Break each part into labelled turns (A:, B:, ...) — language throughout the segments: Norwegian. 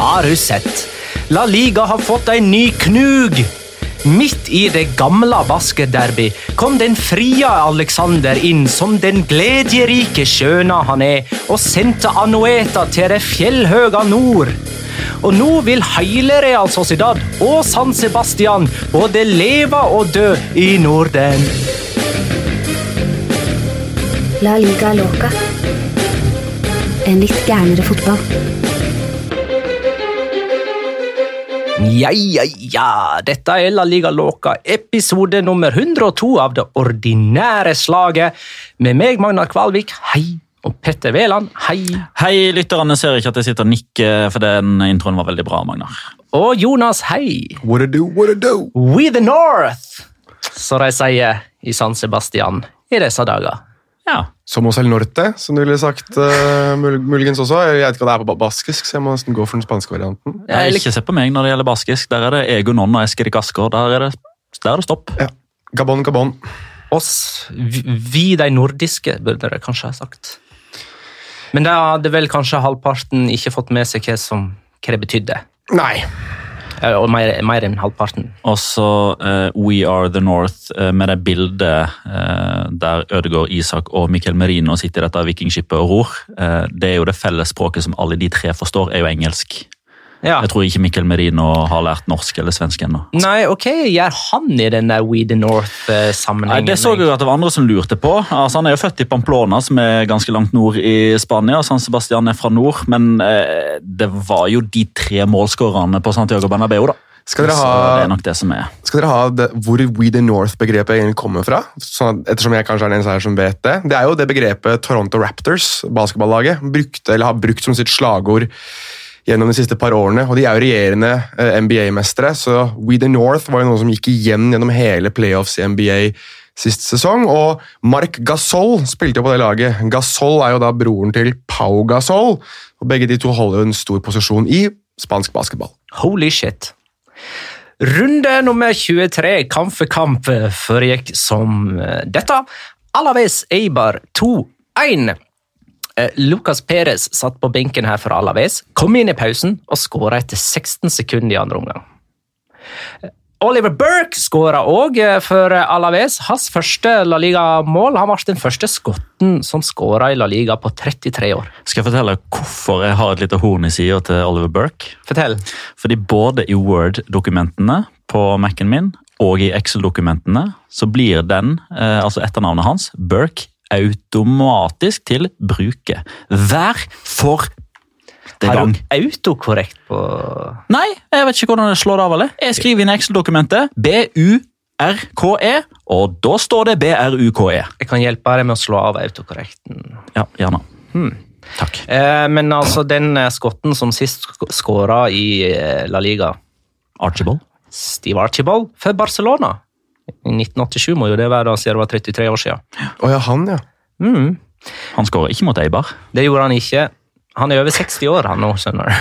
A: Har du sett? La Liga har fått en ny knug! Midt i det gamle basketderby kom den frie Alexander inn som den gledjerike skjøna han er, og sendte Anueta til det fjellhøga nord. Og nå vil hele Real Sociedad og San Sebastian både leve og dø i Norden.
B: La liga loca. En litt gærnere fotball.
A: Ja, ja, ja. Dette er La Liga Loca, episode nummer 102 av det ordinære slaget. Med meg, Magnar Kvalvik, hei. Og Petter Wæland, hei.
C: Hei, lytterne ser ikke at jeg sitter og nikker, for den introen var veldig bra, Magnar.
A: Og Jonas, hei.
D: What a do, what a do?
A: We the North, som de sier i San Sebastian i disse dager.
C: Ja,
D: Somos el norte, som du ville sagt uh, muligens også. Jeg vet ikke hva det er på baskisk, så jeg må nesten gå for den spanske varianten.
C: jeg
A: vil
C: Ikke se på meg når det gjelder baskisk. Der er det Ego Non og Eskil Gasker. Der er det, der er det stopp.
D: Ja. Gabon, Gabon.
A: Oss, vi, vi de nordiske, burde dere kanskje ha sagt. Men da hadde vel kanskje halvparten ikke fått med seg hva, som, hva det betydde.
D: Nei.
A: Og mer, mer enn halvparten.
C: Og så uh, We Are The North uh, med det bildet uh, der Ødegaard, Isak og Mikkel Merino sitter i dette vikingskipet og ror. Eh, det er jo det felles språket som alle de tre forstår, er jo engelsk.
A: Ja.
C: Jeg tror ikke Mikkel Merino har lært norsk eller svensk ennå.
A: Nei, ok, gjør han i den der We the North-sammenhengen?
C: Det så jeg jo at det var andre som lurte på. Altså, han er jo født i Pamplona, som er ganske langt nord i Spania. San Sebastian er fra nord, men eh, det var jo de tre målskårerne på Santiago Bernabeu, da.
D: Skal dere
C: Så det er nok det som er.
D: skal dere ha det, hvor We the North-begrepet egentlig kommer fra? Sånn at, ettersom jeg kanskje er den eneste her som vet det. Det er jo det begrepet Toronto Raptors, basketballaget, brukte, eller har brukt som sitt slagord gjennom de siste par årene. Og de er jo regjerende eh, NBA-mestere, så We the North var jo noe som gikk igjen gjennom hele playoffs i NBA sist sesong. Og Mark Gasol spilte jo på det laget. Gasol er jo da broren til Pau Gasol, og begge de to holder jo en stor posisjon i spansk basketball.
A: Holy shit. Runde nummer 23, kamp for kamp, foregikk som eh, dette. Alaves Eibar 2-1. Eh, Lucas Perez satt på benken her for Alaves, kom inn i pausen og skåra etter 16 sekunder i andre omgang. Eh, Oliver Burke skåra òg for Alaves. Hans første La Liga-mål. Han var den første skotten som skåra i La Liga på 33 år.
C: Skal jeg fortelle hvorfor jeg har et lite horn i sida til Oliver Burke?
A: Fortell.
C: Fordi både i Word-dokumentene på Mac-en min og i Excel-dokumentene så blir den, eh, altså etternavnet hans, Burke, automatisk til bruket. Hver for det
A: Har
C: gang.
A: du autokorrekt på
C: Nei, jeg vet ikke hvordan det slår det av. eller. Jeg skriver inn Excel-dokumentet B-U-R-K-E, og da står det B-R-U-K-E.
A: Jeg kan hjelpe deg med å slå av autokorrekten.
C: Ja, gjerne. Takk.
A: Eh, men altså, den eh, skotten som sist sk- skåra i eh, La Liga,
C: Archibald.
A: Steve Archibald, for Barcelona I 1987 må jo det være, da, siden det var 33 år siden.
D: Å ja, han, ja.
A: Mm.
C: Han skårer ikke mot Eibar.
A: Det gjorde han ikke. Han er over 60 år, han nå, skjønner du.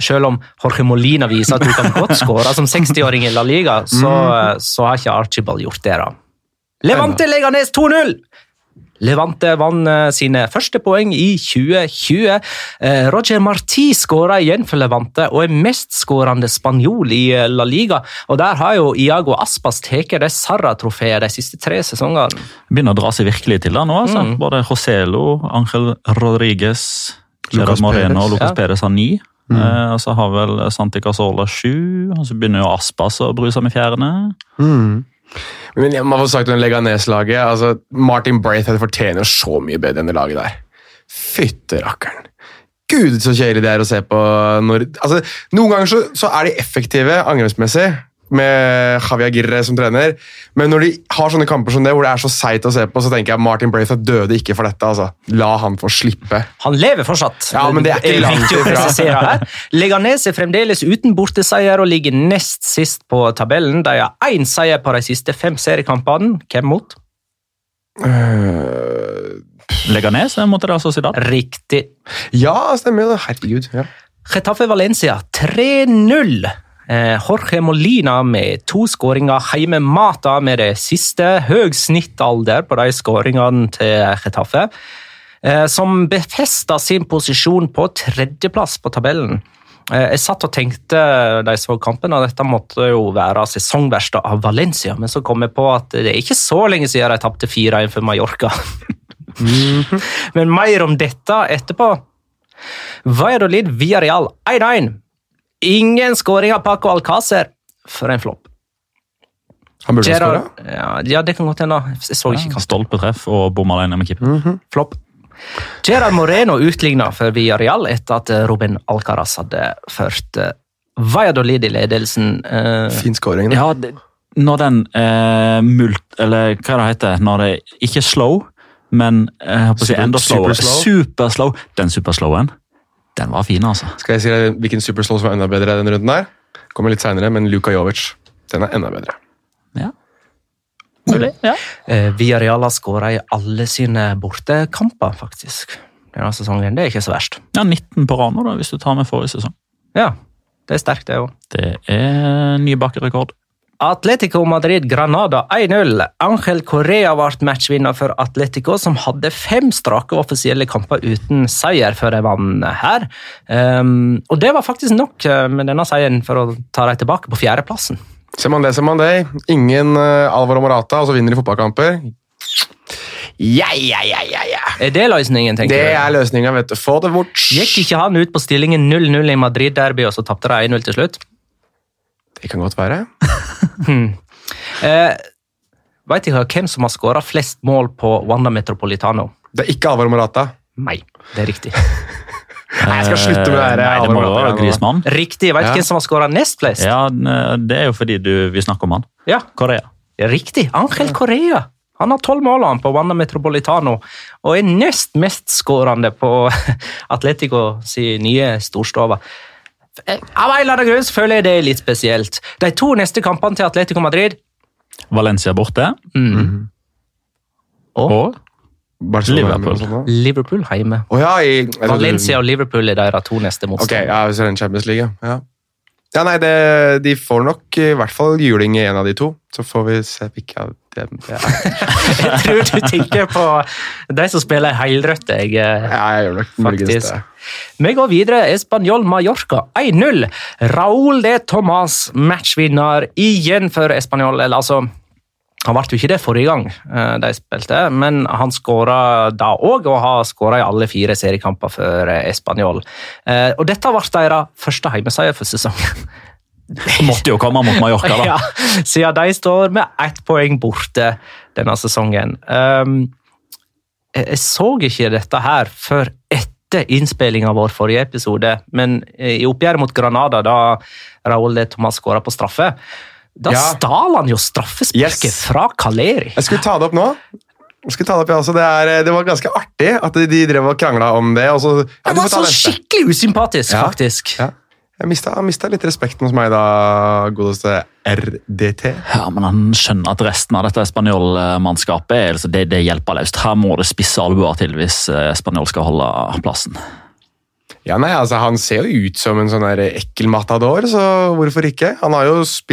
A: Selv om Jorge Molina viser at du kan godt skåre som 60-åring i La Liga, så, eh, så har ikke Archibald gjort det. da. Levante Leganes 2-0! Levante vant eh, sine første poeng i 2020. Eh, Roger Marti skåra igjen for Levante og er mestskårende spanjol i eh, La Liga. Og Der har jo Iago Aspas tatt det Sarra-trofeet de siste tre sesongene.
C: Begynner å dra seg virkelig til da nå. altså.
A: Mm.
C: Både Joselo, Angel Rodriguez, Gerard
D: Lucas
C: Moreno og Lucas
A: Ja.
C: Perez har ni. Eh, og så har vel Santi Casola sju, og så begynner jo Aspas å bruse med fjærene.
D: Mm. Men jeg må få sagt om Leganes-laget, altså Martin Braithwaite fortjener så mye bedre enn det laget der. Fytte rakkeren. Gud, så kjedelig det er å se på når altså, Noen ganger så, så er de effektive angrepsmessig, med Javier Girre som trener, men når de har sånne kamper som det, hvor det er så seigt å se på, så tenker jeg Martin Braithwaite døde ikke for dette. altså. La han få slippe.
A: Han lever fortsatt.
D: Ja, men det er ikke langt ifra.
A: Leganes er fremdeles uten borteseier og ligger nest sist på tabellen. De har én seier på de siste fem seriekampene. Hvem mot?
D: Uh,
C: Leganes mot Real Sociedad.
A: Riktig.
D: ja, stemmer jo det. Herregud. ja.
A: Getafe Valencia 3-0. Eh, Jorge Molina med to skåringer hjemme Mata med det siste. Høy snittalder på de skåringene til Getafe. Eh, som befesta sin posisjon på tredjeplass på tabellen. Eh, Jeg satt og tenkte da jeg så kampen, og dette måtte jo være sesongverste av Valencia, men så kom jeg på at det er ikke så lenge siden de tapte 4-1 for Mallorca. men mer om dette etterpå. Valladolid Real 1-1. Ingen skåring av Paco Alcácer for en flopp.
D: Han burde skåra.
A: ja, ja, det kan godt hende. Jeg så ikke kampen.
C: Stolpetreff og bom alene med keeper.
A: Flopp. Gerard Moreno utligna for Villarreal etter at Robin Alcaraz hadde ført eh, Valladolid i ledelsen. eh,
D: Fin skåring. da.
C: Ja, det, når den eh, mult... Eller hva det heter Når det ikke er slow, men eh, jeg håper å si enda slower.
D: superslow.
C: Super Den superslowen, den var fin, altså.
D: Skal jeg si deg hvilken superslow som er enda bedre denne runden her? Kommer litt senere, men Luka Jovic. Den er enda bedre.
C: Ja. Mulig. Ja.
A: Eh, Villarreal har skåra i alle sine bortekamper, faktisk. Denne sesongen. Det er ikke så verst.
C: ja, 19 på rad nå, hvis du tar med forrige sesong.
A: Ja, det er sterkt, det òg.
C: Det er ny bakkerekord.
A: Atletico Madrid Granada 1-0. Angel Correa ble matchvinner for Atletico, som hadde fem strake offisielle kamper uten seier før de vant her. Um, og det var faktisk nok eh, med denne seieren for å ta dem tilbake på fjerdeplassen.
D: Ser man det, ser man det. Ingen uh, Alvaro Morata, og så vinner de fotballkamper. Ja, ja, ja, ja, ja.
A: Er det løsningen, tenker
D: Det
A: du?
D: er løsninga, vet du. Få det bort.
A: Gikk ikke han ut på stillingen 0-0 i Madrid-derby, og så tapte de 1-0 til slutt?
D: Det kan godt være.
A: Eh, Vet dere hvem som har skåra flest mål på Wanda Metropolitano?
D: Det er ikke Alvaro Morata.
A: Nei, det er riktig.
D: Nei, jeg skal slutte med det
C: Eh, Nei, det må jo være Grismann.
A: Riktig. Vet du
D: Ja.
A: hvem som har skåra nest flest?
C: Ja, det er jo fordi du, vi snakker om han.
A: Ja,
C: Korea.
A: Riktig. Angel Correa. Han har tolv mål på Wanda Metropolitano, og er nest mest skårende på Atletico sin nye storstove. Av en eller annen grunn føler jeg det er litt spesielt. De to neste kampene til Atletico Madrid
C: Valencia borte.
A: mm. og
C: Og
D: Barcelona
C: Liverpool.
A: Liverpool hjemme.
D: Oh, ja, i
A: Valencia og Liverpool er deres to neste motstandere.
D: ja, hvis det er en Champions League, ja. Ja, nei, det, De får nok i hvert fall juling i en av de to. Så får vi se hvilke av dem det er.
A: Jeg tror du tenker på de som spiller helrødt. Jeg, eh,
D: Ja, jeg gjør nok
A: Faktisk.
D: det.
A: Vi går videre. Español Mallorca 1-0. Raúl de Tomàs, matchvinner igjen for Español. Eller altså han ble jo ikke det forrige gang eh, de spilte, men han skåra da òg, og har skåra i alle fire seriekamper for eh, Español. Eh, Og dette ble deres første hjemmeseier for sesongen.
C: måtte jo komme mot Mallorca, da.
A: ja, siden de står med ett poeng borte denne sesongen. Um, jeg, så ikke dette her før etter innspillinga vår forrige episode, men i oppgjøret mot Granada, da Raúl de Tomàs skåra på straffe, da
D: Ja.
A: stal han jo straffesparket
D: Yes.
A: fra Kaleri.
D: Jeg skulle ta det opp nå. Jeg ta Det opp, ja. også. Det, er, det var ganske artig at de, de drev og krangla om det. Og så, ja,
A: Han var
D: får
A: så
D: neste.
A: skikkelig usympatisk,
D: Ja.
A: faktisk.
D: Ja. Jeg mista, mista litt respekten hos meg da, godeste RDT.
C: Ja, men han skjønner at resten av dette Spanjol-mannskapet altså, det, det hjelper løst. Her må det spisse albuer til hvis eh, Spanjol skal holde plassen.
D: Ja, nei, altså Han ser jo ut som en sånn ekkel matador, så hvorfor ikke? Han har jo spilt